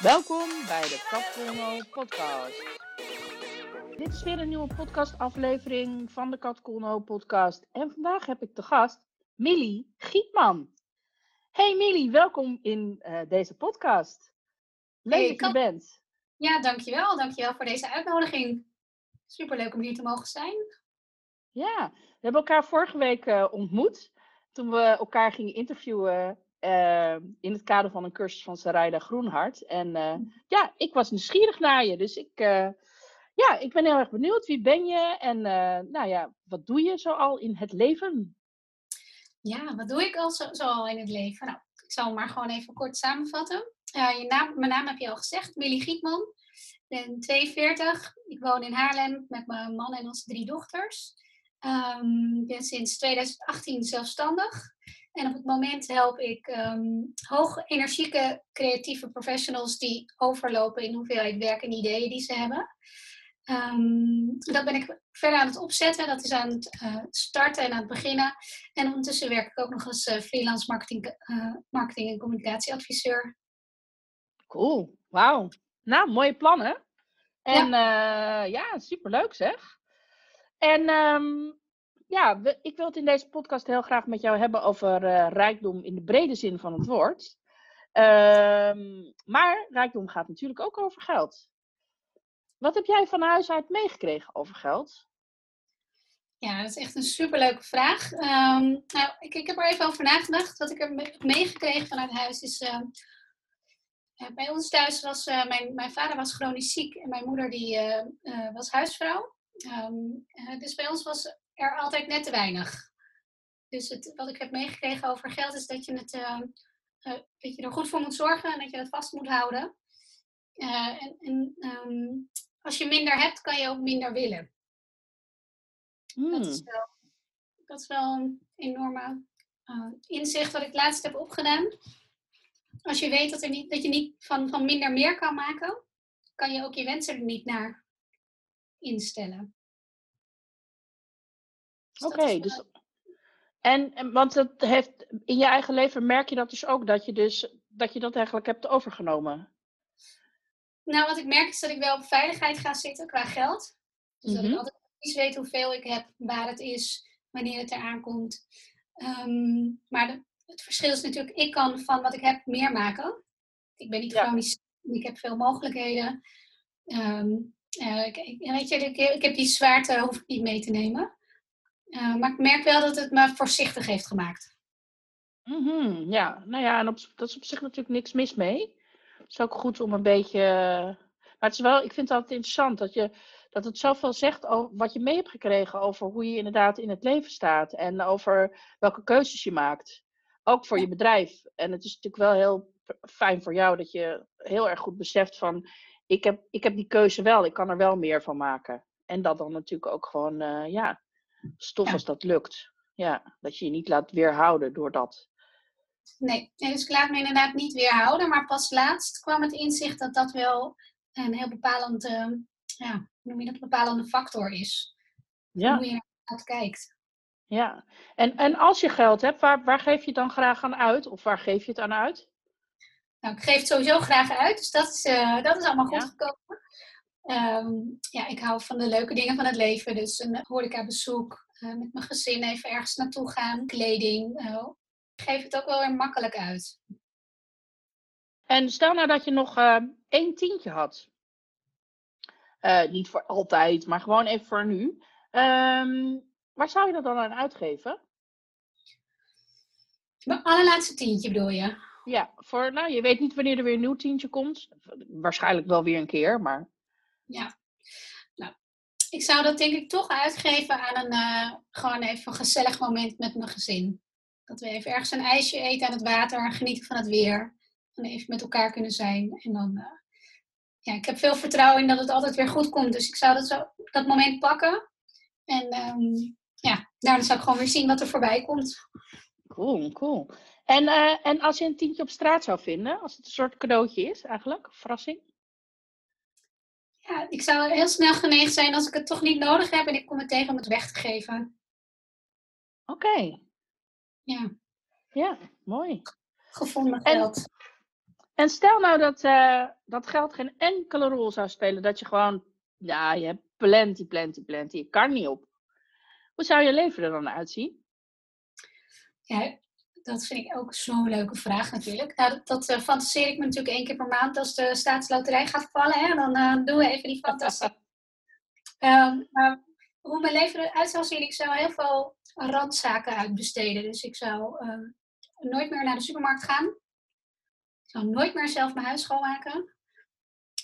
Welkom bij de Kat podcast. Dit is weer een nieuwe podcastaflevering van de Kat podcast. En vandaag heb ik te gast Millie Gietman. Hey Millie, welkom in uh, deze podcast. Leuk dat je bent. Ja, dankjewel. Dankjewel voor deze uitnodiging. Superleuk om hier te mogen zijn. Ja, we hebben elkaar vorige week uh, ontmoet. Toen we elkaar gingen interviewen uh, in het kader van een cursus van Sarayda Groenhart. En uh, ja, ik was nieuwsgierig naar je. Dus ik, uh, ja, ik ben heel erg benieuwd. Wie ben je? En nou ja, wat doe je zoal in het leven? Ja, wat doe ik al zo, zoal in het leven? Nou, ik zal maar gewoon even kort samenvatten. je naam, mijn naam heb je al gezegd, Millie Gietman. Ik ben 42. Ik woon in Haarlem met mijn man en onze drie dochters. Um, ik ben sinds 2018 zelfstandig. En op het moment help ik um, hoog energieke creatieve professionals die overlopen in hoeveelheid werk en ideeën die ze hebben. Um, dat ben ik verder aan het opzetten. Dat is aan het uh, starten en aan het beginnen. En ondertussen werk ik ook nog als uh, freelance marketing, uh, marketing en communicatieadviseur. Cool, wauw. Nou, mooie plannen. En ja, ja superleuk zeg. En um, ja, ik wil het in deze podcast heel graag met jou hebben over uh, rijkdom in de brede zin van het woord. Um, maar rijkdom gaat natuurlijk ook over geld. Wat heb jij van huis uit meegekregen over geld? Ja, dat is echt een superleuke vraag. Um, nou, ik, ik, heb er even over nagedacht. Wat ik heb meegekregen vanuit huis is... Uh, bij ons thuis was uh, mijn, mijn vader was chronisch ziek en mijn moeder die, was huisvrouw. Dus bij ons was er altijd net te weinig. Dus het, wat ik heb meegekregen over geld is dat je, het, uh, uh, dat je er goed voor moet zorgen en dat je het vast moet houden. Uh, en, en um, als je minder hebt, kan je ook minder willen. Dat, is hmm. wel, dat is wel een enorme inzicht wat ik laatst heb opgedaan. Als je weet dat, er niet, dat je niet van, van minder meer kan maken, kan je ook je wensen er niet naar instellen. Dus Oké, dus. En, want het heeft, in je eigen leven merk je dat dus ook, dat je, dus, dat, je dat eigenlijk hebt overgenomen? Nou, wat ik merk is dat ik wel op veiligheid ga zitten qua geld. Dus dat ik mhm. altijd precies weet hoeveel ik heb, waar het is, wanneer het eraan komt. Um, maar de, het verschil is natuurlijk, ik kan van wat ik heb meer maken. Ik ben niet ja. chronisch, ik heb veel mogelijkheden. Um, uh, ik, weet je, ik, ik, heb die zwaarte hoef ik niet mee te nemen. Uh, maar ik merk wel dat het me voorzichtig heeft gemaakt. Mm -hmm, ja, nou ja, en op, dat is op zich natuurlijk niks mis mee. Het is ook goed om een beetje. Maar het is wel, ik vind het altijd interessant dat, je, dat het zoveel zegt over wat je mee hebt gekregen over hoe je inderdaad in het leven staat en over welke keuzes je maakt. Ook voor je bedrijf. En het is natuurlijk wel heel fijn voor jou dat je heel erg goed beseft van ik heb, ik heb die keuze wel, ik kan er wel meer van maken. En dat dan natuurlijk ook gewoon, uh, ja, stof als dat lukt. Ja, dat je je niet laat weerhouden door dat. Nee, dus ik laat me inderdaad niet weerhouden. Maar pas laatst kwam het inzicht dat dat wel een heel bepalende, ja, hoe noem je dat, bepalende factor is. Ja. Hoe je naar kijkt. Ja, en, en als je geld hebt, waar, waar geef je het dan graag aan uit? Of waar geef je het aan uit? Nou, ik geef het sowieso graag uit, dus dat is, uh, dat is allemaal goed gekomen. Um, ja, ik hou van de leuke dingen van het leven. Dus een horecabezoek, uh, met mijn gezin even ergens naartoe gaan, kleding. Uh, ik geef het ook wel weer makkelijk uit. En stel nou dat je nog uh, één tientje had. niet voor altijd, maar gewoon even voor nu. Um, waar zou je dat dan aan uitgeven? Mijn allerlaatste tientje bedoel je? Ja, voor, nou, je weet niet wanneer er weer een nieuw tientje komt. Waarschijnlijk wel weer een keer, maar ja. Nou, ik zou dat denk ik toch uitgeven aan een uh, gewoon even een gezellig moment met mijn gezin. Dat we even ergens een ijsje eten aan het water, genieten van het weer. En even met elkaar kunnen zijn. En dan, uh, ja, ik heb veel vertrouwen in dat het altijd weer goed komt. Dus ik zou dat, zo, dat moment pakken. En um, ja, daarna zou ik gewoon weer zien wat er voorbij komt. Cool, cool. En, uh, en als je een tientje op straat zou vinden, als het een soort cadeautje is eigenlijk, verrassing? Ja, ik zou heel snel geneigd zijn als ik het toch niet nodig heb en ik kom het tegen om het weg te geven. Oké. Ja. Ja, mooi. Gevonden geld. En stel nou dat uh, dat geld geen enkele rol zou spelen. Dat je gewoon, ja, je hebt plenty, plenty, plenty. Je kan niet op. Hoe zou je leven er dan uitzien? Ja, dat vind ik ook zo'n leuke vraag natuurlijk. Nou, dat, dat uh, fantaseer ik me natuurlijk één keer per maand als de staatsloterij gaat vallen. Hè? Dan uh, doen we even die fantasie. um, maar hoe mijn leven eruit zou zien, ik zou heel veel randzaken uitbesteden. Dus ik zou uh, nooit meer naar de supermarkt gaan. Ik zou nooit meer zelf mijn huis schoonmaken.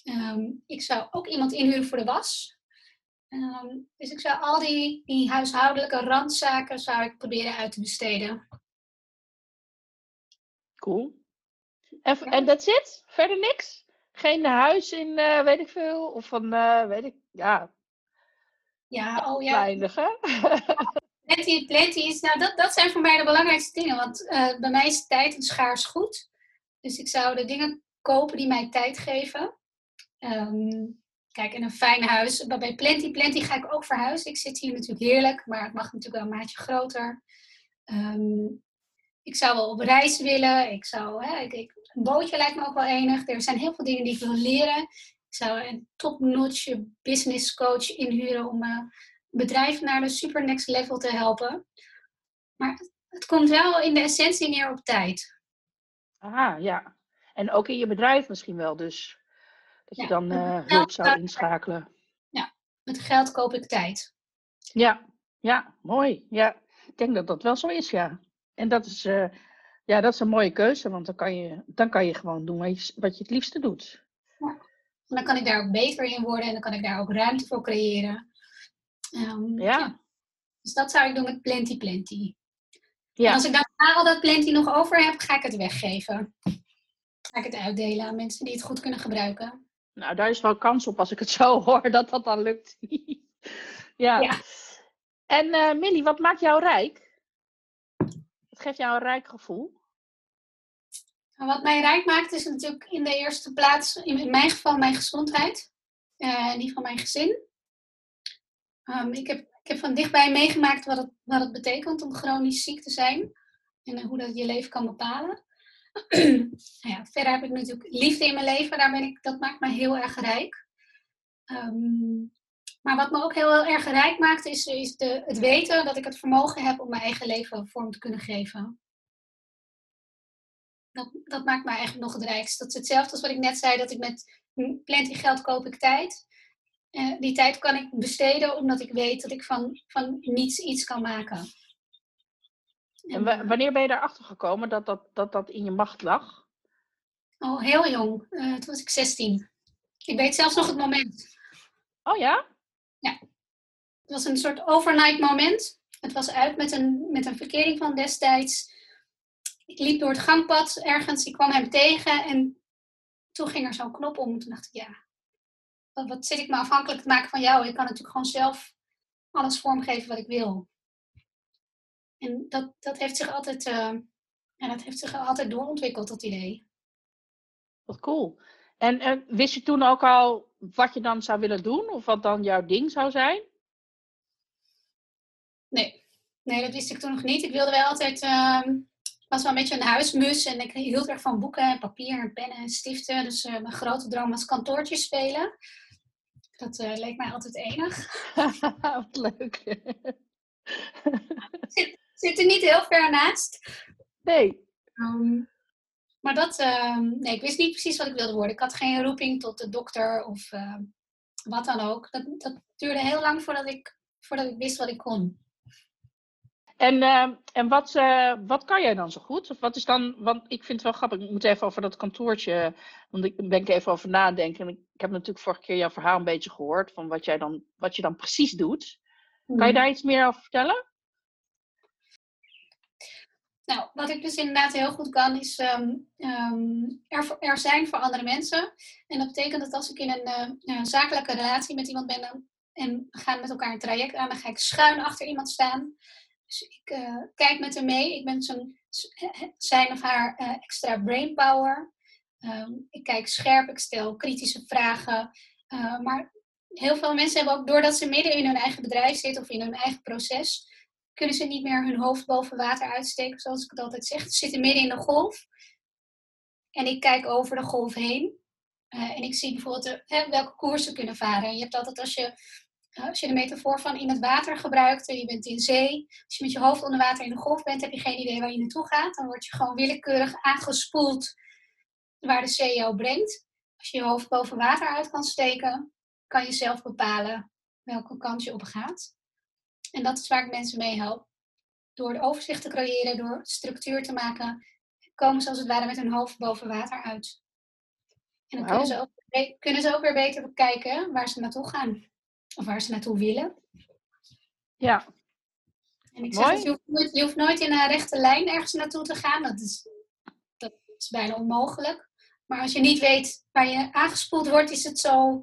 Um, ik zou ook iemand inhuren voor de was. Dus ik zou al die, die huishoudelijke randzaken zou ik proberen uit te besteden. Cool. En, en that's it? Verder niks? Geen huis in, uh, weet ik veel, of van, uh, weet ik, ja. Ja, oh ja. Weinig, hè? Plenty, plenty is, nou dat, dat zijn voor mij de belangrijkste dingen, want uh, bij mij is tijd een schaars goed. Dus ik zou de dingen kopen die mij tijd geven. Um, kijk, in een fijn huis. Bij Plenty, Plenty ga ik ook verhuizen. Ik zit hier natuurlijk heerlijk, maar het mag natuurlijk wel een maatje groter. Um, ik zou wel op reis willen. Ik zou, hè, ik, ik, een bootje lijkt me ook wel enig. Er zijn heel veel dingen die ik wil leren. Ik zou een top-notch business coach inhuren om uh, bedrijf naar de super next level te helpen. Maar het komt wel in de essentie neer op tijd. Ah, ja. En ook in je bedrijf misschien wel dus. Dat je dan uh, hulp zou inschakelen. Ja, met geld koop ik tijd. Ja, ja, mooi. Ja, ik denk dat dat wel zo is, ja. En dat is, uh, ja, dat is een mooie keuze, want dan kan je, dan kan je gewoon doen wat je, wat je het liefste doet. Ja. En dan kan ik daar ook beter in worden en dan kan ik daar ook ruimte voor creëren. Um, ja. ja. Dus dat zou ik doen met Plenty Plenty. Ja. En als ik dan al dat Plenty nog over heb, ga ik het weggeven. Ga ik het uitdelen aan mensen die het goed kunnen gebruiken. Nou, daar is wel kans op als ik het zo hoor, dat dat dan lukt. ja. ja. En uh, Millie, wat maakt jou rijk? Wat geeft jou een rijk gevoel? Nou, wat mij rijk maakt is natuurlijk in de eerste plaats, in mijn geval, mijn gezondheid. En die van mijn gezin. Um, ik, heb, ik heb van dichtbij meegemaakt wat het, wat het betekent om chronisch ziek te zijn. En hoe dat je leven kan bepalen. nou ja, verder heb ik natuurlijk liefde in mijn leven. Daar ben ik, dat maakt me heel erg rijk. Um, maar wat me ook heel, erg rijk maakt, is, is de, het weten dat ik het vermogen heb om mijn eigen leven vorm te kunnen geven. Dat, dat maakt mij eigenlijk nog het rijkst. Dat is hetzelfde als wat ik net zei, dat ik met plenty geld koop ik tijd. Uh, die tijd kan ik besteden omdat ik weet dat ik van, van niets iets kan maken. En eh, wanneer ben je erachter gekomen dat dat, dat dat in je macht lag? Oh, heel jong. Uh, toen was ik 16. Ik weet zelfs nog het moment. Oh ja? Het was een soort overnight moment. Het was uit met een, met een verkering van destijds. Ik liep door het gangpad ergens, ik kwam hem tegen en toen ging er zo'n knop om. Toen dacht ik, ja, wat, zit ik me afhankelijk te maken van jou? Ik kan natuurlijk gewoon zelf alles vormgeven wat ik wil. En dat, dat heeft zich altijd, uh, dat heeft zich altijd doorontwikkeld, dat idee. Wat cool. En, en wist je toen ook al wat je dan zou willen doen? Of wat dan jouw ding zou zijn? Nee. Nee, dat wist ik toen nog niet. Ik wilde wel altijd... Uh, was wel een beetje een huismus en ik hield erg van boeken, papier en pennen en stiften. Dus uh, mijn grote droom was kantoortjes spelen. Dat uh, leek mij altijd enig. Wat leuk. zit, zit er niet heel ver naast. Nee. Um, maar dat, uh, nee, ik wist niet precies wat ik wilde worden. Ik had geen roeping tot de dokter of uh, wat dan ook. Dat, dat, duurde heel lang voordat ik, voordat ik wist wat ik kon. En, uh, en wat, eh, wat kan jij dan zo goed? Of wat is dan, want ik vind het wel grappig, ik moet even over dat kantoortje, want ik ben ik even over nadenken. Ik, ik heb natuurlijk vorige keer jouw verhaal een beetje gehoord van wat, jij dan, wat je dan precies doet. Kan je mhm. daar iets meer over vertellen? Nou, wat ik dus inderdaad heel goed kan, is um, um, er, er, zijn voor andere mensen. En dat betekent dat als ik in een uh, zakelijke relatie met iemand ben dan, en we gaan met elkaar een traject aan, dan ga ik schuin achter iemand staan. Dus ik uh, kijk met hem mee. Ik ben zo'n zijn of haar uh, extra brainpower. Um, ik kijk scherp, ik stel kritische vragen. maar heel veel mensen hebben ook, doordat ze midden in hun eigen bedrijf zitten of in hun eigen proces, kunnen ze niet meer hun hoofd boven water uitsteken, zoals ik het altijd zeg. Ze zitten midden in de golf. en ik kijk over de golf heen. en ik zie bijvoorbeeld welke koersen kunnen varen. Je hebt altijd als je, als je de metafoor van in het water gebruikt en je bent in zee. Als je met je hoofd onder water in de golf bent, heb je geen idee waar je naartoe gaat. Dan word je gewoon willekeurig aangespoeld waar de zee jou brengt. Als je je hoofd boven water uit kan steken, kan je zelf bepalen welke kant je op gaat. En dat is waar ik mensen mee help. Door de overzicht te creëren, door structuur te maken, komen ze als het ware met hun hoofd boven water uit. En dan kunnen, ze ook, kunnen ze ook weer beter bekijken waar ze naartoe gaan. Of waar ze naartoe willen. Ja. En ik zeg, je hoeft, nooit, je hoeft nooit in een rechte lijn ergens naartoe te gaan. Dat is, dat is bijna onmogelijk. Maar als je niet weet waar je aangespoeld wordt, is het zo.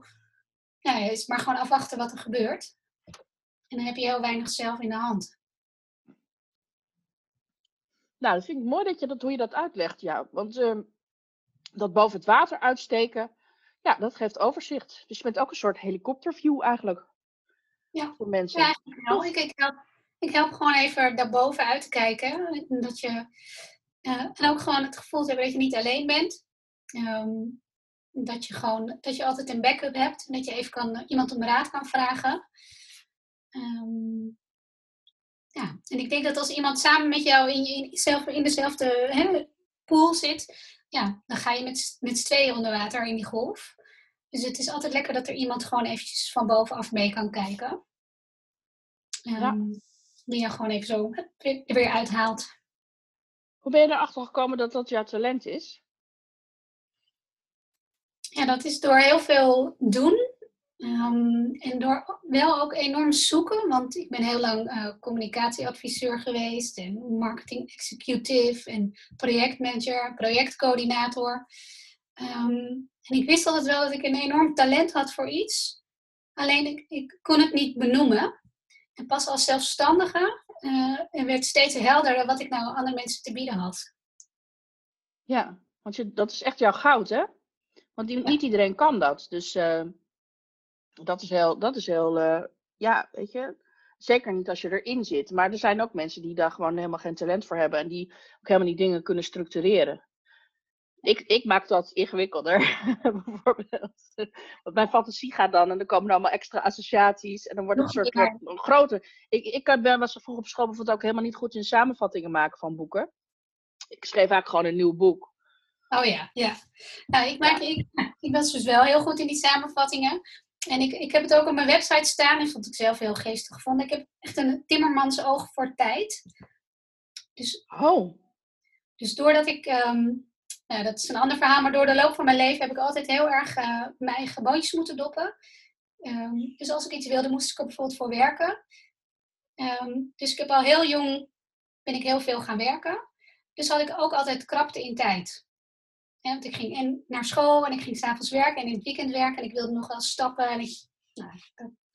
Ja, is maar gewoon afwachten wat er gebeurt. En dan heb je heel weinig zelf in de hand. Nou, dat vind ik mooi dat je dat, hoe je dat uitlegt. Ja, want uh, dat boven het water uitsteken, ja, dat geeft overzicht. Dus je bent ook een soort helikopterview eigenlijk. Ja, voor mensen. Ja, nou, ik, ik, help, ik help gewoon even daarboven uit te kijken. Dat je, uh, en ook gewoon het gevoel te hebben dat je niet alleen bent. Um, dat je gewoon dat je altijd een backup hebt en dat je even kan, iemand om raad kan vragen. Um, ja, en ik denk dat als iemand samen met jou in, in, zelf, in dezelfde hè, pool zit, ja, dan ga je met, met z'n tweeën onder water in die golf. Dus het is altijd lekker dat er iemand gewoon eventjes van bovenaf mee kan kijken. Um, ja. Die je gewoon even zo er weer uithaalt. Hoe ben je erachter gekomen dat dat jouw talent is? Ja, dat is door heel veel doen. Um, en door wel ook enorm zoeken, want ik ben heel lang uh, communicatieadviseur geweest en marketing executive en projectmanager, projectcoördinator. Um, en ik wist altijd wel dat ik een enorm talent had voor iets, alleen ik, ik kon het niet benoemen. En pas als zelfstandige uh, en werd steeds helderder wat ik nou andere mensen te bieden had. Ja, want je, dat is echt jouw goud, hè? Want niet iedereen kan dat. Dus uh, dat is heel, dat is heel uh, ja, weet je. Zeker niet als je erin zit. Maar er zijn ook mensen die daar gewoon helemaal geen talent voor hebben. En die ook helemaal niet dingen kunnen structureren. Ik, ik maak dat ingewikkelder, bijvoorbeeld. Want mijn fantasie gaat dan en dan komen er allemaal extra associaties. En dan wordt het een soort ja. groter. Ik, ik ben was vroeg op school bijvoorbeeld ook helemaal niet goed in samenvattingen maken van boeken. Ik schreef eigenlijk gewoon een nieuw boek. Oh ja, ja. Nou, ik, maak, ik, ik was dus wel heel goed in die samenvattingen. En ik, ik heb het ook op mijn website staan en vond ik zelf heel geestig gevonden. Ik heb echt een timmermans oog voor tijd. Dus, oh. dus doordat ik, um, nou, dat is een ander verhaal, maar door de loop van mijn leven heb ik altijd heel erg uh, mijn eigen boontjes moeten doppen. Um, dus als ik iets wilde, moest ik er bijvoorbeeld voor werken. Um, dus ik heb al heel jong, ben ik heel veel gaan werken. Dus had ik ook altijd krapte in tijd want ik ging en naar school en ik ging s'avonds werken en in het weekend werken. En ik wilde nog wel stappen en ik, nou,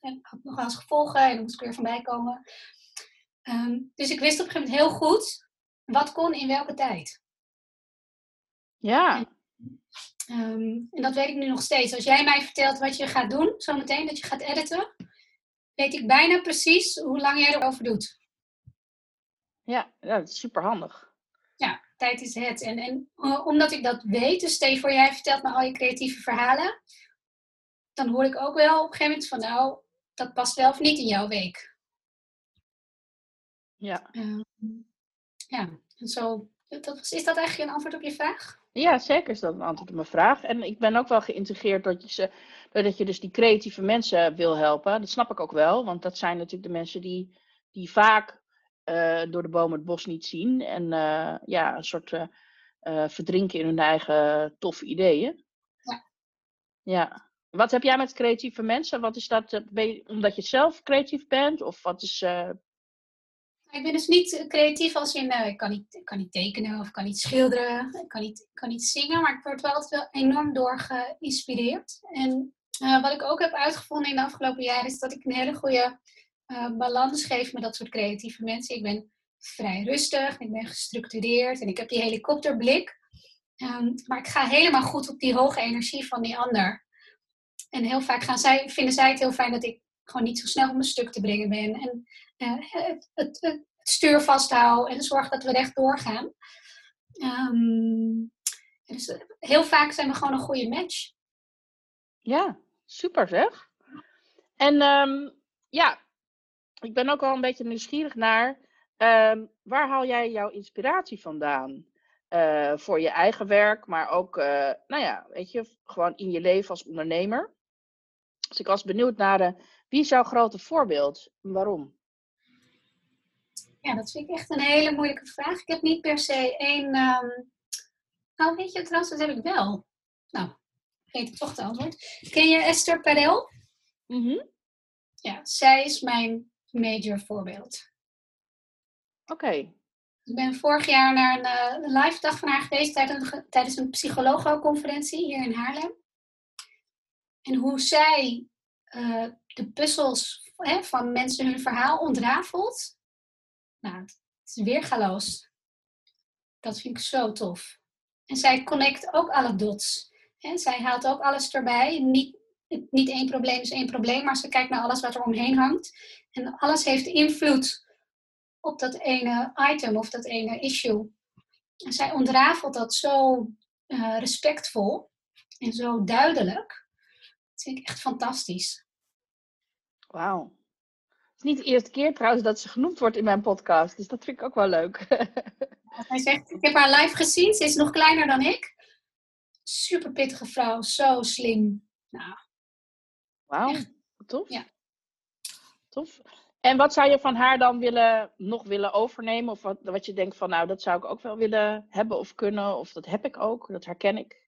ik had nog wel eens gevolgen en dan moest ik weer van bij komen. Um, dus ik wist op een gegeven moment heel goed wat kon in welke tijd. Ja. En, um, en dat weet ik nu nog steeds. Als jij mij vertelt wat je gaat doen, zometeen dat je gaat editen, weet ik bijna precies hoe lang jij erover doet. Ja, ja dat is super handig tijd is het. En, en uh, omdat ik dat weet, dus stel voor jij vertelt me al je creatieve verhalen, dan hoor ik ook wel op een gegeven moment van nou, dat past wel of niet in jouw week. Ja. Uh, ja, en zo, dat, is dat eigenlijk een antwoord op je vraag? Ja, zeker is dat een antwoord op mijn vraag. En ik ben ook wel geïntegreerd dat je, ze, dat je dus die creatieve mensen wil helpen. Dat snap ik ook wel, want dat zijn natuurlijk de mensen die, die vaak door de bomen het bos niet zien. En uh, ja, een soort uh, verdrinken in hun eigen toffe ideeën. Ja. ja. Wat heb jij met creatieve mensen? Wat is dat? Je, omdat je zelf creatief bent? Of wat is. Ik ben dus niet creatief als in, ik, kan niet, ik kan niet tekenen of kan niet schilderen, ik kan niet, kan niet zingen, maar ik word wel altijd wel enorm door geïnspireerd. En wat ik ook heb uitgevonden in de afgelopen jaren is dat ik een hele goede uh, balans geeft met dat soort creatieve mensen. Ik ben vrij rustig, ik ben gestructureerd en ik heb die helikopterblik. Um, maar ik ga helemaal goed op die hoge energie van die ander. En heel vaak gaan zij, vinden zij het heel fijn dat ik gewoon niet zo snel op mijn stuk te brengen ben. En uh, het, het, stuur vasthouden en zorg dat we recht doorgaan. Um, Dus eh, heel vaak zijn we gewoon een goede match. Ja, super zeg. En ehm, ja, ik ben ook wel een beetje nieuwsgierig naar, ehm, waar haal jij jouw inspiratie vandaan? Eh, voor je eigen werk, maar ook, eh, nou ja, weet je, gewoon in je leven als ondernemer. Dus ik was benieuwd naar, de, wie is jouw grote voorbeeld en waarom? Ja, dat vind ik echt een hele moeilijke vraag. Ik heb niet per se één. ehm, Nou, weet je, trouwens, dat heb ik wel. Nou, vergeet ik toch het antwoord. Ken je Esther Perel? Mhm. Ja, zij is mijn major voorbeeld. Oké, Ik ben vorig jaar naar een, eh, live dag van haar geweest tijdens een, tijdens een psychologo-conferentie hier in Haarlem. En hoe zij eh, de puzzels hè, van mensen hun verhaal ontrafelt. Nou, het is weergaloos. Dat vind ik zo tof. En zij connect ook alle dots. Hè, zij haalt ook alles erbij. Niet, niet één probleem is één probleem, maar ze kijkt naar alles wat er omheen hangt. En alles heeft invloed op dat ene item of dat ene issue. En zij ontrafelt dat zo eh, respectvol en zo duidelijk. Dat vind ik echt fantastisch. wauw. Het is niet de eerste keer trouwens dat ze genoemd wordt in mijn podcast, dus dat vind ik ook wel leuk. Hij zegt, ik heb haar live gezien, ze is nog kleiner dan ik. Super pittige vrouw, zo slim. Nou, Wauw, tof. Ja. Tof. En wat zou je van haar dan willen, nog willen overnemen? Of wat, wat je denkt van, nou, dat zou ik ook wel willen hebben of kunnen. Of dat heb ik ook, dat herken ik.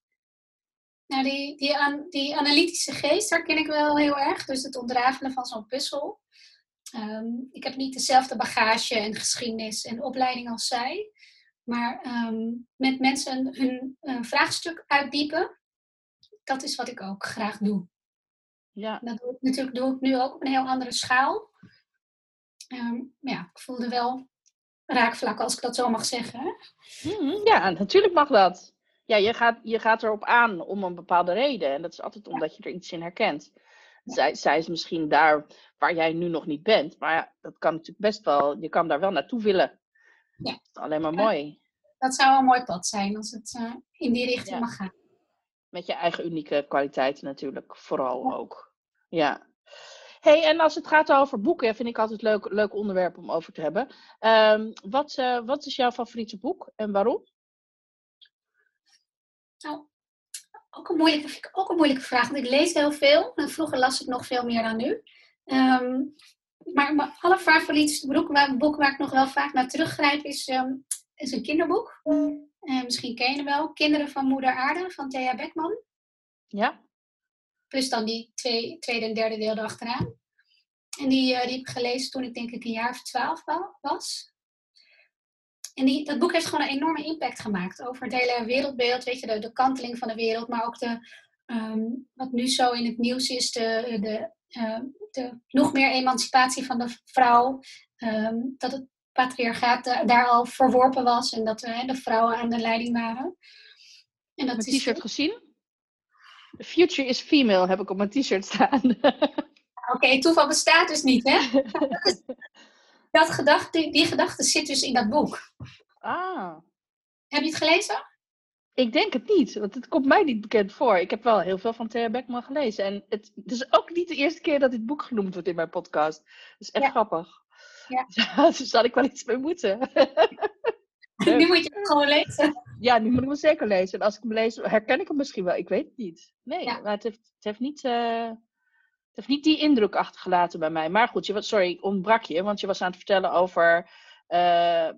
nou die, die, an- die analytische geest herken ik wel heel erg. Dus het ontrafelen van zo'n puzzel. Ehm, ik heb niet dezelfde bagage en geschiedenis en opleiding als zij. Maar ehm, met mensen hun eh, vraagstuk uitdiepen, dat is wat ik ook graag doe. Ja, Dat doe ik, natuurlijk doe ik nu ook op een heel andere schaal. Maar ja, ik voelde wel raakvlakken, als ik dat zo mag zeggen. Mhm, ja natuurlijk mag dat. Ja, je gaat, je gaat erop aan om een bepaalde reden. En dat is altijd omdat je er iets in herkent. Zij, zij is misschien daar waar jij nu nog niet bent. Maar ja, dat kan natuurlijk best wel. Je kan daar wel naartoe willen. Ja. Dat is alleen maar mooi. Dat zou een mooi pad zijn als het eh, in die richting Ja. mag gaan. Met je eigen unieke kwaliteiten natuurlijk, vooral ook. Ja. hey, en als het gaat over boeken, vind ik altijd leuk, leuk onderwerp om over te hebben. Ehm, wat, eh, wat is jouw favoriete boek en waarom? Nou, ook een moeilijke, vind ik ook een moeilijke vraag, want ik lees heel veel. En vroeger las ik nog veel meer dan nu. Ehm, maar mijn allerfavorietste boek waar, boek waar ik nog wel vaak naar teruggrijp is, ehm, is een kinderboek. Eh, misschien ken je hem wel. Kinderen van Moeder Aarde van Thea Beckman. Ja? Plus dan die twee, tweede en derde deel erachteraan. En die, eh, die heb ik gelezen toen ik denk ik een jaar of twaalf wa- was. En die, dat boek heeft gewoon een enorme impact gemaakt over het hele wereldbeeld, weet je, de, de kanteling van de wereld, maar ook de, ehm, wat nu zo in het nieuws is, de, de, ehm, de nog meer emancipatie van de vrouw. ehm, dat het patriarchaat da- daar al verworpen was en dat eh, de vrouwen aan de leiding waren. En dat is t-shirt gezien? The future is female heb ik op mijn t-shirt staan. Oké, toeval bestaat dus niet, hè? Dat gedachte, die, gedachte zit dus in dat boek. ah. Heb je het gelezen? Ik denk het niet, want het komt mij niet bekend voor. Ik heb wel heel veel van Thea Beckman gelezen. En het, het is ook niet de eerste keer dat dit boek genoemd wordt in mijn podcast. Dat is echt Ja. grappig. Ja. dus daar had ik wel iets mee moeten. Nu moet je het gewoon lezen. ja, nu moet ik hem zeker lezen. En als ik hem lees, herken ik hem misschien wel. Ik weet het niet. Nee, Ja. maar het heeft, het, heeft niet, eh, het heeft niet die indruk achtergelaten bij mij. Maar goed, je, sorry, ik ontbrak je. Want je was aan het vertellen over eh,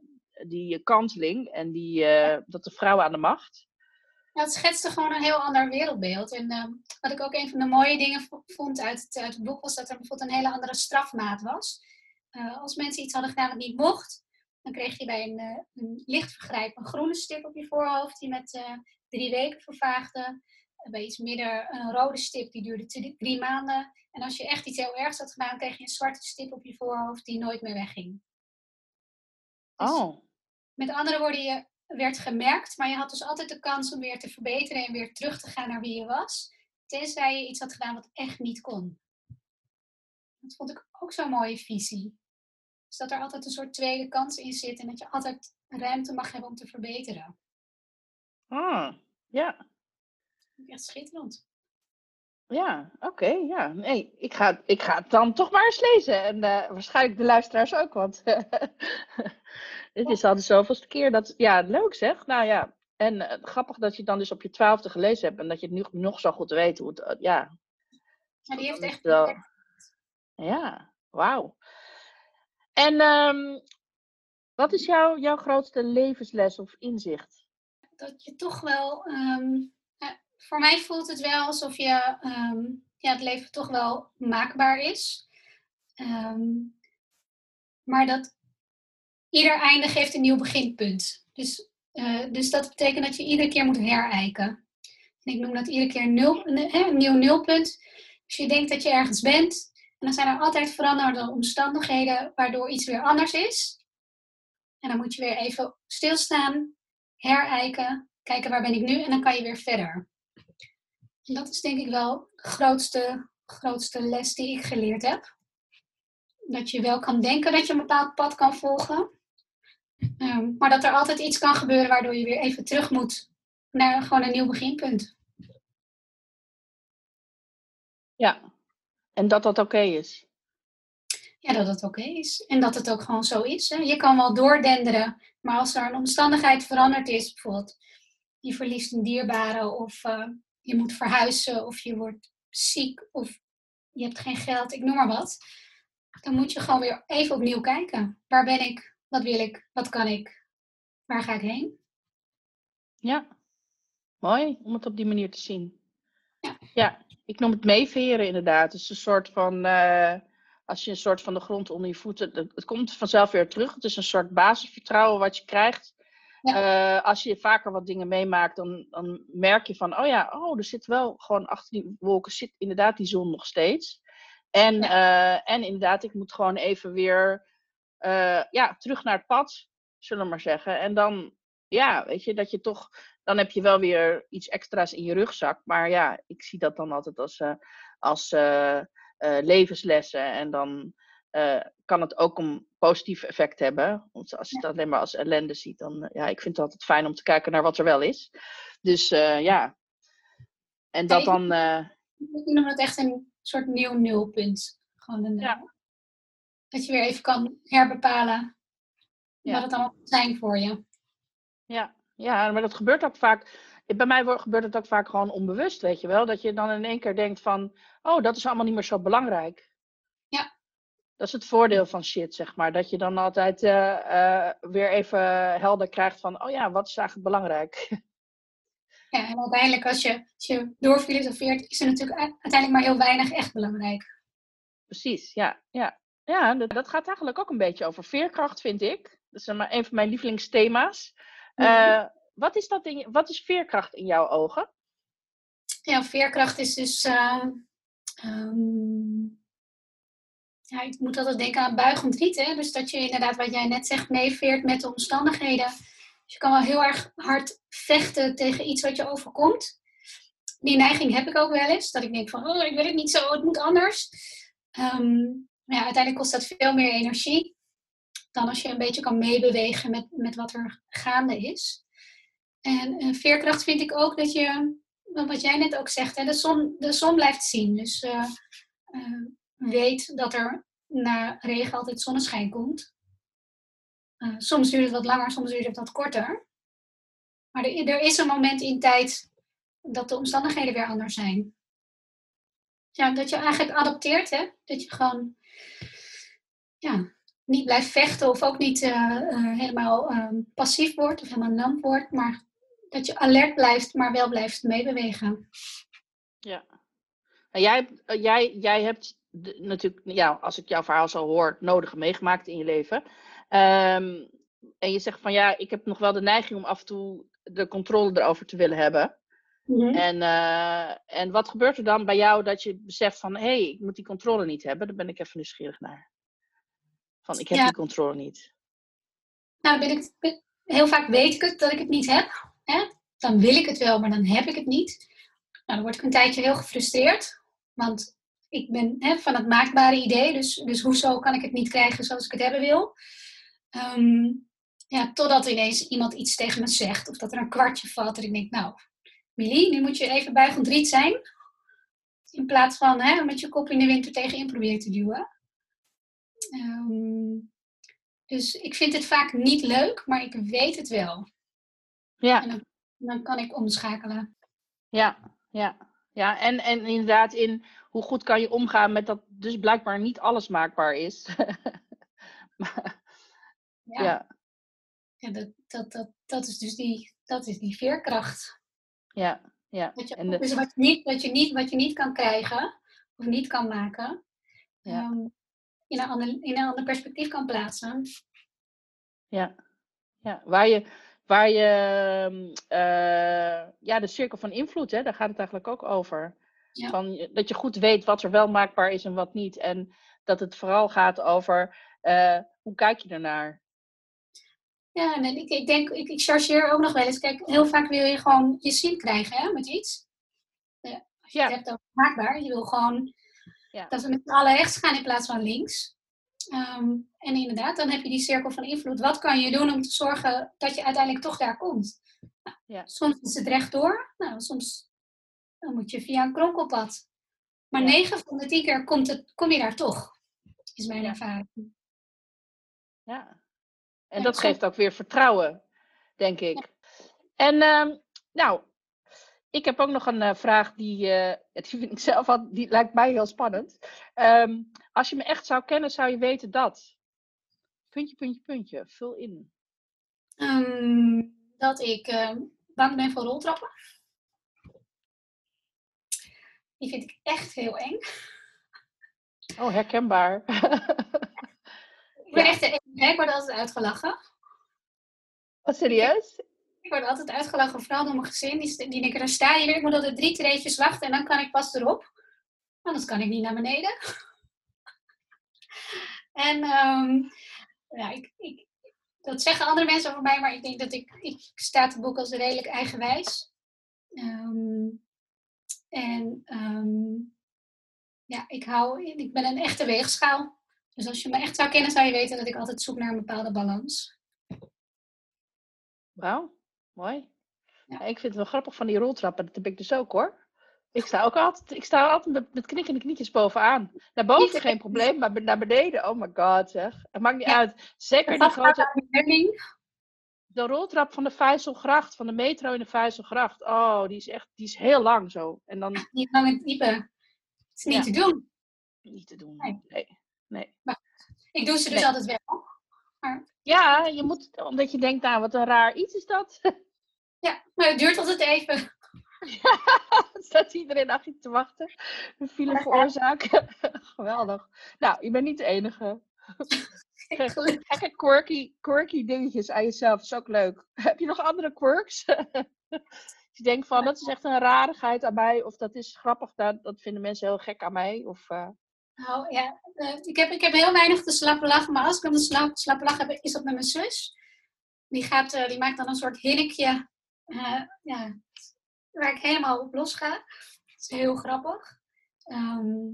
die kanteling. En die, eh, dat de vrouwen aan de macht. Ja, het schetste gewoon een heel ander wereldbeeld. En wat ik ook een van de mooie dingen vo- vond uit het, uit het boek, was dat er bijvoorbeeld een hele andere strafmaat was. Eh, als mensen iets hadden gedaan wat niet mocht, dan kreeg je bij een, eh, een licht vergrijp een groene stip op je voorhoofd die met eh, drie weken vervaagde. Bij iets midden een rode stip die duurde drie, drie maanden. En als je echt iets heel ergs had gedaan, kreeg je een zwarte stip op je voorhoofd die nooit meer wegging. Dus Oh, met andere woorden, je werd gemerkt, maar je had dus altijd de kans om weer te verbeteren en weer terug te gaan naar wie je was. Tenzij je iets had gedaan wat echt niet kon. Dat vond ik ook zo'n mooie visie. Dus dat er altijd een soort tweede kans in zit en dat je altijd ruimte mag hebben om te verbeteren. ah. Ja. Echt schitterend. Ja, oké. ja. Nee, ik ga, ik ga het dan toch maar eens lezen. En uh, waarschijnlijk de luisteraars ook, want dit is al de zoveelste keer. Dat, ja, leuk zeg. Nou ja, en uh, grappig dat je het dan dus op je twaalfde gelezen hebt en dat je het nu nog zo goed weet hoe het, uh, ja. Ja, die heeft echt wel... Ja, wauw. En um, wat is jouw, jouw grootste levensles of inzicht? Dat je toch wel um, voor mij voelt het wel alsof je, um, ja, het leven toch wel maakbaar is. Maar dat ieder einde geeft een nieuw beginpunt. Dus, uh, dus dat betekent dat je iedere keer moet herijken. En ik noem dat iedere keer nul, een nieuw nulpunt. Dus je denkt dat je ergens bent. En dan zijn er altijd veranderde omstandigheden waardoor iets weer anders is. En dan moet je weer even stilstaan, herijken, kijken waar ben ik nu en dan kan je weer verder. Dat is denk ik wel de grootste, grootste les die ik geleerd heb. Dat je wel kan denken dat je een bepaald pad kan volgen. Um, maar dat er altijd iets kan gebeuren waardoor je weer even terug moet naar gewoon een nieuw beginpunt. Ja, en dat dat oké is. Ja, dat het oké is. En dat het ook gewoon zo is. Hè. Je kan wel doordenderen, maar als er een omstandigheid veranderd is, bijvoorbeeld je verliest een dierbare of uh, je moet verhuizen of je wordt ziek of je hebt geen geld, ik noem maar wat. Dan moet je gewoon weer even opnieuw kijken. Waar ben ik? Wat wil ik? Wat kan ik? Waar ga ik heen? Ja, mooi om het op die manier te zien. Ja, ja ik noem het meeveren inderdaad. Het is een soort van, uh, als je een soort van de grond onder je voeten, het, het komt vanzelf weer terug. Het is een soort basisvertrouwen wat je krijgt. Ja. Uh, als je vaker wat dingen meemaakt, dan, dan merk je van, oh ja, oh, er zit wel gewoon achter die wolken zit inderdaad die zon nog steeds. En, ja. uh, en inderdaad, ik moet gewoon even weer ja, terug naar het pad, zullen we maar zeggen. En dan, ja, weet je, dat je toch, dan heb je wel weer iets extra's in je rugzak. Maar ja, ik zie dat dan altijd als, als levenslessen. En dan kan het ook een positief effect hebben. Want als je het alleen maar als ellende ziet, dan ja, ik vind het altijd fijn om te kijken naar wat er wel is. Dus ja. En dat dan. Ik noem het echt een soort nieuw nulpunt. Gewoon een, ja. Dat je weer even kan herbepalen ja. wat het allemaal zijn voor je. Ja. Ja, maar dat gebeurt ook vaak. Bij mij gebeurt het ook vaak gewoon onbewust, weet je wel. Dat je dan in één keer denkt van, oh, dat is allemaal niet meer zo belangrijk. Ja. Dat is het voordeel van shit, zeg maar. Dat je dan altijd uh, uh, weer even helder krijgt van, oh ja, wat is eigenlijk belangrijk? Ja, en uiteindelijk als je, als je doorfilosofeert, is er natuurlijk uiteindelijk maar heel weinig echt belangrijk. Precies, ja. Ja, ja dat, dat gaat eigenlijk ook een beetje over veerkracht, vind ik. Dat is maar een van mijn lievelingsthema's. -hmm. uh, wat, is dat in, wat is veerkracht in jouw ogen? Ja, veerkracht is dus... Um, ja, ik moet altijd denken aan buigend riet. Hè? Dus dat je inderdaad, wat jij net zegt, meeveert met de omstandigheden. Dus je kan wel heel erg hard vechten tegen iets wat je overkomt. Die neiging heb ik ook wel eens. Dat ik denk van, oh, ik wil het niet zo, het moet anders. Um, ja, uiteindelijk kost dat veel meer energie. Dan als je een beetje kan meebewegen met, met wat er gaande is. En veerkracht vind ik ook dat je, wat jij net ook zegt, hè, de, zon, de zon blijft zien. Dus uh, uh, weet dat er na regen altijd zonneschijn komt. Uh, soms duurt het wat langer, soms duurt het wat korter. Maar er, er, is een moment in tijd dat de omstandigheden weer anders zijn. Ja, dat je eigenlijk adopteert, hè? Dat je gewoon ja, niet blijft vechten of ook niet uh, uh, helemaal um, passief wordt of helemaal nam wordt, maar dat je alert blijft, maar wel blijft meebewegen. Ja. Nou, jij, jij, jij hebt de, natuurlijk, ja, als ik jouw verhaal zo hoor, nodige meegemaakt in je leven. Um, en je zegt van ja, ik heb nog wel de neiging om af en toe de controle erover te willen hebben. Mhm. En, uh, en wat gebeurt er dan bij jou dat je beseft van hé, hey, ik moet die controle niet hebben? Daar ben ik even nieuwsgierig naar. Van ik heb Ja. die controle niet. Nou, ben ik, ben- heel vaak weet ik het dat ik het niet heb. Hè? Dan wil ik het wel, maar dan heb ik het niet. Nou, dan word ik een tijdje heel gefrustreerd. Want ik ben hè, van het maakbare idee. Dus, dus hoezo kan ik het niet krijgen zoals ik het hebben wil? Ehm, ja, totdat ineens iemand iets tegen me zegt. Of dat er een kwartje valt. En ik denk, nou, Millie, nu moet je even buigend riet zijn. In plaats van hè, met je kop in de winter tegenin proberen te duwen. Ehm, dus ik vind het vaak niet leuk, maar ik weet het wel. Ja. En dan, dan kan ik omschakelen. Ja, ja. Ja, en, en inderdaad in hoe goed kan je omgaan met dat dus blijkbaar niet alles maakbaar is. maar, Ja, ja, ja dat, dat, dat, dat, is dus die, dat is die veerkracht. ja, ja. Dat je, En de- dus wat je, niet, wat, je niet, wat je niet kan krijgen, of niet kan maken, Ja. ehm, in, een ander, in een ander perspectief kan plaatsen. Ja, ja. Waar je, waar je ehm, eh, ja, de cirkel van invloed, hè, daar gaat het eigenlijk ook over. Ja. Van, dat je goed weet wat er wel maakbaar is en wat niet. En dat het vooral gaat over eh, hoe kijk je ernaar. Ja, en ik, ik denk, ik, ik chargeer ook nog wel eens. Kijk, heel vaak wil je gewoon je zin krijgen hè, met iets. Eh, als je Ja. het hebt over maakbaar, je wil gewoon Ja. dat we met z'n allen rechts gaan in plaats van links. Ehm, en inderdaad, dan heb je die cirkel van invloed. Wat kan je doen om te zorgen dat je uiteindelijk toch daar komt? Nou, Ja. Soms is het rechtdoor, nou, soms dan moet je via een kronkelpad. Maar Ja. 9 van de 10 keer komt het, kom je daar toch, is mijn ervaring. Ja. En dat geeft ook weer vertrouwen, denk ik. En ehm, nou, ik heb ook nog een eh, vraag die, eh, die vind ik zelf al, die lijkt mij heel spannend. Ehm, als je me echt zou kennen, zou je weten dat. Puntje, puntje, puntje. Vul in. Ehm, dat ik ehm, bang ben voor roltrappen. Die vind ik echt heel eng. Oh, herkenbaar. Ik ben echt word altijd uitgelachen. Wat serieus? Ik word altijd uitgelachen, vooral door mijn gezin. Die, die denken, sta je weer. Ik moet altijd drie treetjes wachten en dan kan ik pas erop. Anders kan ik niet naar beneden. en ehm, ja, ik, ik, dat zeggen andere mensen over mij, maar ik denk dat ik, ik sta te boek als redelijk eigenwijs. Ehm, en ehm, ja, ik, hou, ik ben een echte weegschaal. Dus als je me echt zou kennen, zou je weten dat ik altijd zoek naar een bepaalde balans. Wauw, mooi. Ja. Ik vind het wel grappig van die roltrappen. Dat heb ik dus ook hoor. Ik sta ook altijd, ik sta altijd met, met knikkende knietjes bovenaan. Naar boven geen probleem, maar naar beneden, oh my god zeg. Het maakt niet Ja. uit. Zeker die grote, de roltrap van de Vijzelgracht, van de metro in de Vijzelgracht. Oh, die is echt, die is heel lang zo. En dan Niet lang diepe. Het is niet Ja. te doen. niet te doen. Nee. Nee. nee. Ik doe ze dus Nee. altijd wel. Ja, je moet, omdat je denkt, nou wat een raar iets is dat. Ja, maar het duurt altijd even. Staat iedereen achter je te wachten? Een file veroorzaken. Geweldig. Nou, je bent niet de enige. Gekke quirky, quirky dingetjes aan jezelf is ook leuk. Heb je nog andere quirks? je denkt van, dat is echt een rarigheid aan mij. Of dat is grappig, dat, dat vinden mensen heel gek aan mij. Of, eh, Nou ja, eh, ik, heb, ik heb heel weinig te slappe lachen. Maar als ik dan een slap, slappe lach heb, is dat met mijn zus. Die, gaat, eh, die maakt dan een soort hinnikje. eh, ja, waar ik helemaal op los ga. Dat is heel grappig. Ehm,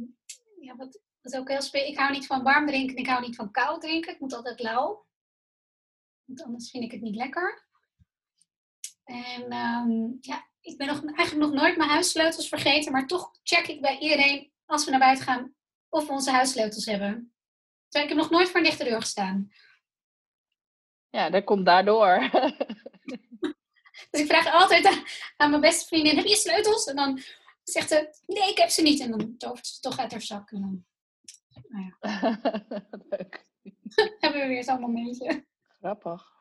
ja, wat, wat ook heel spe- Ik hou niet van warm drinken. Ik hou niet van koud drinken. Ik moet altijd lauw. Want anders vind ik het niet lekker. En ehm, ja, ik ben nog, eigenlijk nog nooit mijn huissleutels vergeten. Maar toch check ik bij iedereen als we naar buiten gaan of we onze huissleutels hebben. Terwijl ik heb nog nooit voor een deur gestaan. ja, dat komt daardoor. Dus ik vraag altijd aan, aan mijn beste vriendin, heb je sleutels? En dan zegt ze, nee, ik heb ze niet. En dan tovert ze toch uit haar zak. En dan leuk. hebben we weer zo'n momentje. Grappig.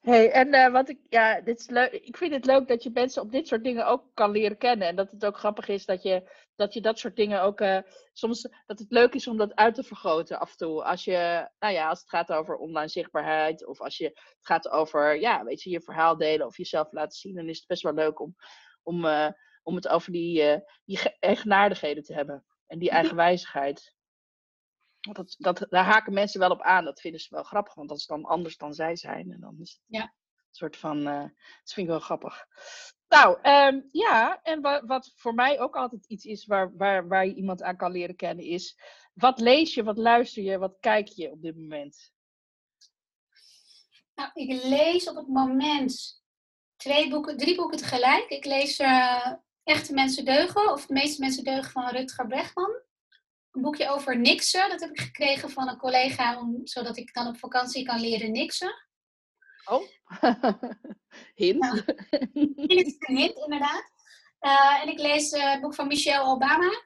Hey, en eh, wat ik, ja, dit is leuk. Ik vind het leuk dat je mensen op dit soort dingen ook kan leren kennen. En dat het ook grappig is dat je dat, je dat soort dingen ook, eh, soms, dat het leuk is om dat uit te vergroten af en toe. Als je, nou ja, als het gaat over online zichtbaarheid. Of als je, het gaat over, ja, weet je, je verhaal delen of jezelf laten zien. Dan is het best wel leuk om, om, eh, om het over die, eh, die ge- eigenaardigheden te hebben. En die eigenwijzigheid. Want dat, dat, daar haken mensen wel op aan. Dat vinden ze wel grappig, want dat is dan anders dan zij zijn. En dan is het Ja. Soort van. eh, dat vind ik wel grappig. Nou, ehm, ja, en wa- wat voor mij ook altijd iets is waar, waar, waar je iemand aan kan leren kennen, is wat lees je, wat luister je, wat kijk je op dit moment? Nou, ik lees op het moment twee boeken, drie boeken tegelijk. Ik lees uh, Echte Mensen Deugen, of De meeste Mensen Deugen van Rutger Bregman. Een boekje over niksen, dat heb ik gekregen van een collega, om, zodat ik dan op vakantie kan leren niksen. Oh, hint. Ja. Dit is een hint, inderdaad. Uh, en ik lees uh, het boek van Michelle Obama.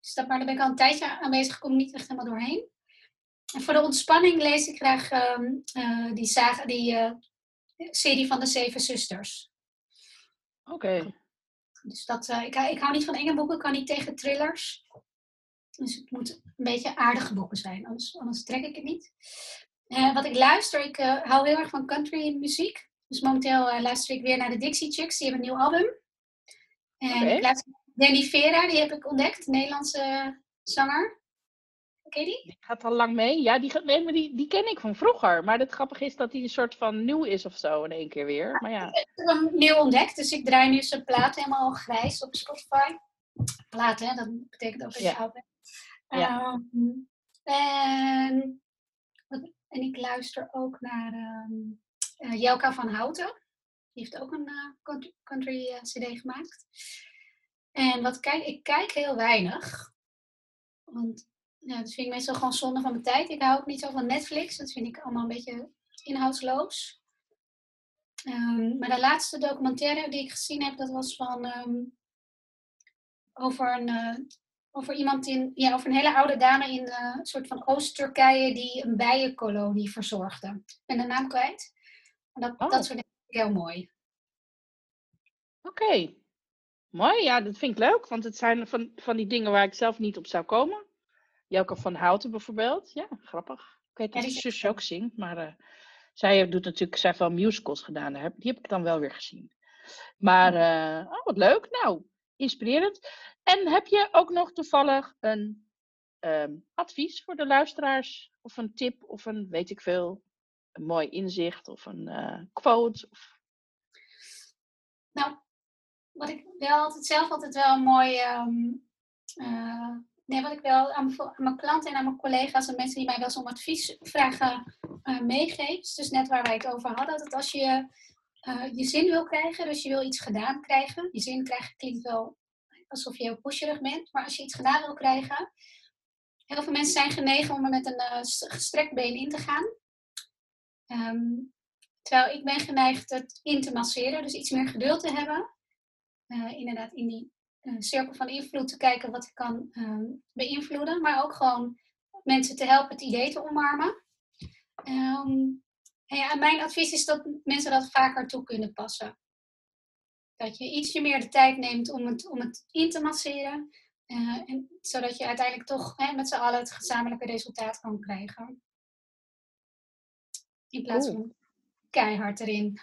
Dus dat, maar daar ben ik al een tijdje aan bezig, ik kom niet echt helemaal doorheen. En voor de ontspanning lees ik graag um, uh, die, saga, die serie van de Zeven Zusters. Oké. Okay. Dus dat, ik, ik hou niet van enge boeken, ik kan niet tegen thrillers. Dus het moet een beetje aardige boeken zijn, anders, anders trek ik het niet. Uh, wat ik luister, ik uh, hou heel erg van country muziek. Dus momenteel uh, luister ik weer naar de Dixie Chicks, die hebben een nieuw album. En okay. ik luister Danny Vera, die heb ik ontdekt, Nederlandse zanger. Ken je die? Die gaat al lang mee. Ja, die, nee, maar die, die ken ik van vroeger. Maar het grappige is dat hij een soort van nieuw is of zo in één keer weer. Maar ja. Ik heb hem nieuw ontdekt, dus ik draai nu zijn plaat helemaal grijs op Spotify. Plaat, hè? Dat betekent ook dat je ja. oud bent. Ja. Um, en, en ik luister ook naar um, uh, Jelka van Houten. Die heeft ook een uh, country, uh, CD gemaakt. En wat kijk, ik kijk heel weinig. Want ja, dat vind ik meestal gewoon zonde van mijn tijd. Ik hou ook niet zo van Netflix. Dat vind ik allemaal een beetje inhoudsloos. Um, maar de laatste documentaire die ik gezien heb, dat was van um, over een, over iemand in, ja, over een hele oude dame in uh, een soort van Oost-Turkije die een bijenkolonie verzorgde. Ik ben de naam kwijt. Maar dat, Oh. dat soort dingen vind heel mooi. Oké. Mooi, ja, dat vind ik leuk. Want het zijn van, van die dingen waar ik zelf niet op zou komen. Jelke van Houten bijvoorbeeld. Ja, grappig. Ik weet Ja, dat die ook zus ook zingt. Maar eh, zij doet natuurlijk, zij heeft wel musicals gedaan. Die heb ik dan wel weer gezien. Maar, eh, oh, wat leuk. Nou, inspirerend. En heb je ook nog toevallig een ehm, advies voor de luisteraars? Of een tip of een, weet ik veel, een mooi inzicht of een eh, quote? Of... Nou, wat ik wel altijd zelf altijd wel mooi. ehm, eh, nee, wat ik wel aan mijn, klanten en aan mijn collega's en mensen die mij wel eens om advies vragen eh, meegeef. Dus net waar wij het over hadden. Dat als je je zin wil krijgen, dus je wil iets gedaan krijgen. Je zin krijgen klinkt wel alsof je heel pusherig bent. Maar als je iets gedaan wil krijgen. Heel veel mensen zijn genegen om er met een eh, gestrekt been in te gaan. Ehm, terwijl ik ben geneigd het in te masseren. Dus iets meer geduld te hebben. Eh, inderdaad in die eh, cirkel van invloed te kijken wat ik kan ehm, beïnvloeden. Maar ook gewoon mensen te helpen het idee te omarmen. Ehm, en ja, mijn advies is dat mensen dat vaker toe kunnen passen. Dat je ietsje meer de tijd neemt om het, om het in te masseren. eh, en, zodat je uiteindelijk toch hè, met z'n allen het gezamenlijke resultaat kan krijgen. In plaats van keihard erin.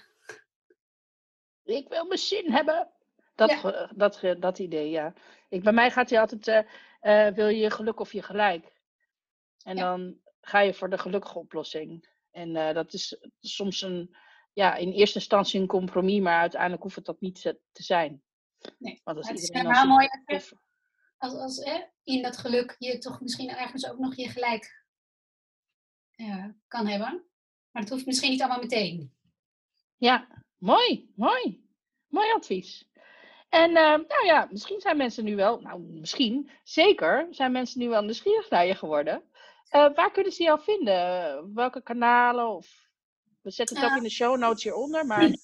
Ik wil mijn zin hebben. Dat, Ja. dat, dat idee, ja. Ik, bij mij gaat hij altijd, eh, eh, wil je je geluk of je gelijk? En Ja. dan ga je voor de gelukkige oplossing. En dat is soms een, ja, in eerste instantie een compromis, maar uiteindelijk hoeft het dat niet te te zijn. Nee, Want als het is helemaal mooi als, als hè, in dat geluk je toch misschien ergens ook nog je gelijk eh, kan hebben. Maar dat hoeft misschien niet allemaal meteen. Ja, mooi, mooi. Mooi advies. En eh, nou ja, misschien zijn mensen nu wel, nou misschien, zeker, zijn mensen nu wel nieuwsgierig naar je geworden. Eh, waar kunnen ze jou vinden? Welke kanalen? Of... We zetten het ook Eh, in de show notes hieronder, maar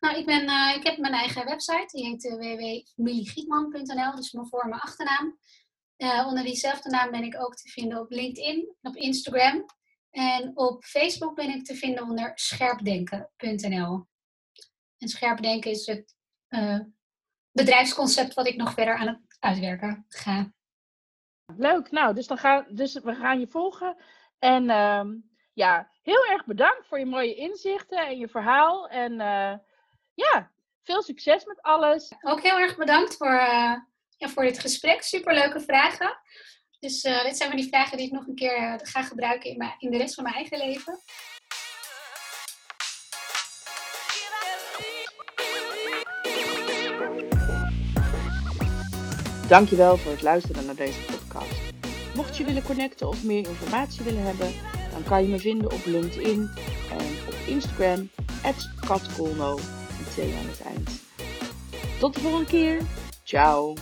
Nou, ik, ben, eh, ik heb mijn eigen website. Die heet uh, www.familiegietman.nl. Dus mijn voor- en mijn achternaam. Eh, onder diezelfde naam ben ik ook te vinden op LinkedIn, op Instagram. En op Facebook ben ik te vinden onder scherpdenken.nl. En scherpdenken is het eh, bedrijfsconcept wat ik nog verder aan het uitwerken ga. leuk. Nou, dus, dan gaan, dus we gaan je volgen. En ehm, ja, heel erg bedankt voor je mooie inzichten en je verhaal. En eh, ja, veel succes met alles. Ook heel erg bedankt voor, eh, ja, voor dit gesprek. Superleuke vragen. Dus eh, dit zijn van die vragen die ik nog een keer ga gebruiken in, mijn, in de rest van mijn eigen leven. Dankjewel voor het luisteren naar deze podcast. Mocht je willen connecten of meer informatie willen hebben, dan kan je me vinden op LinkedIn en op Instagram, katkolno, met aan het eind. Tot de volgende keer. Ciao.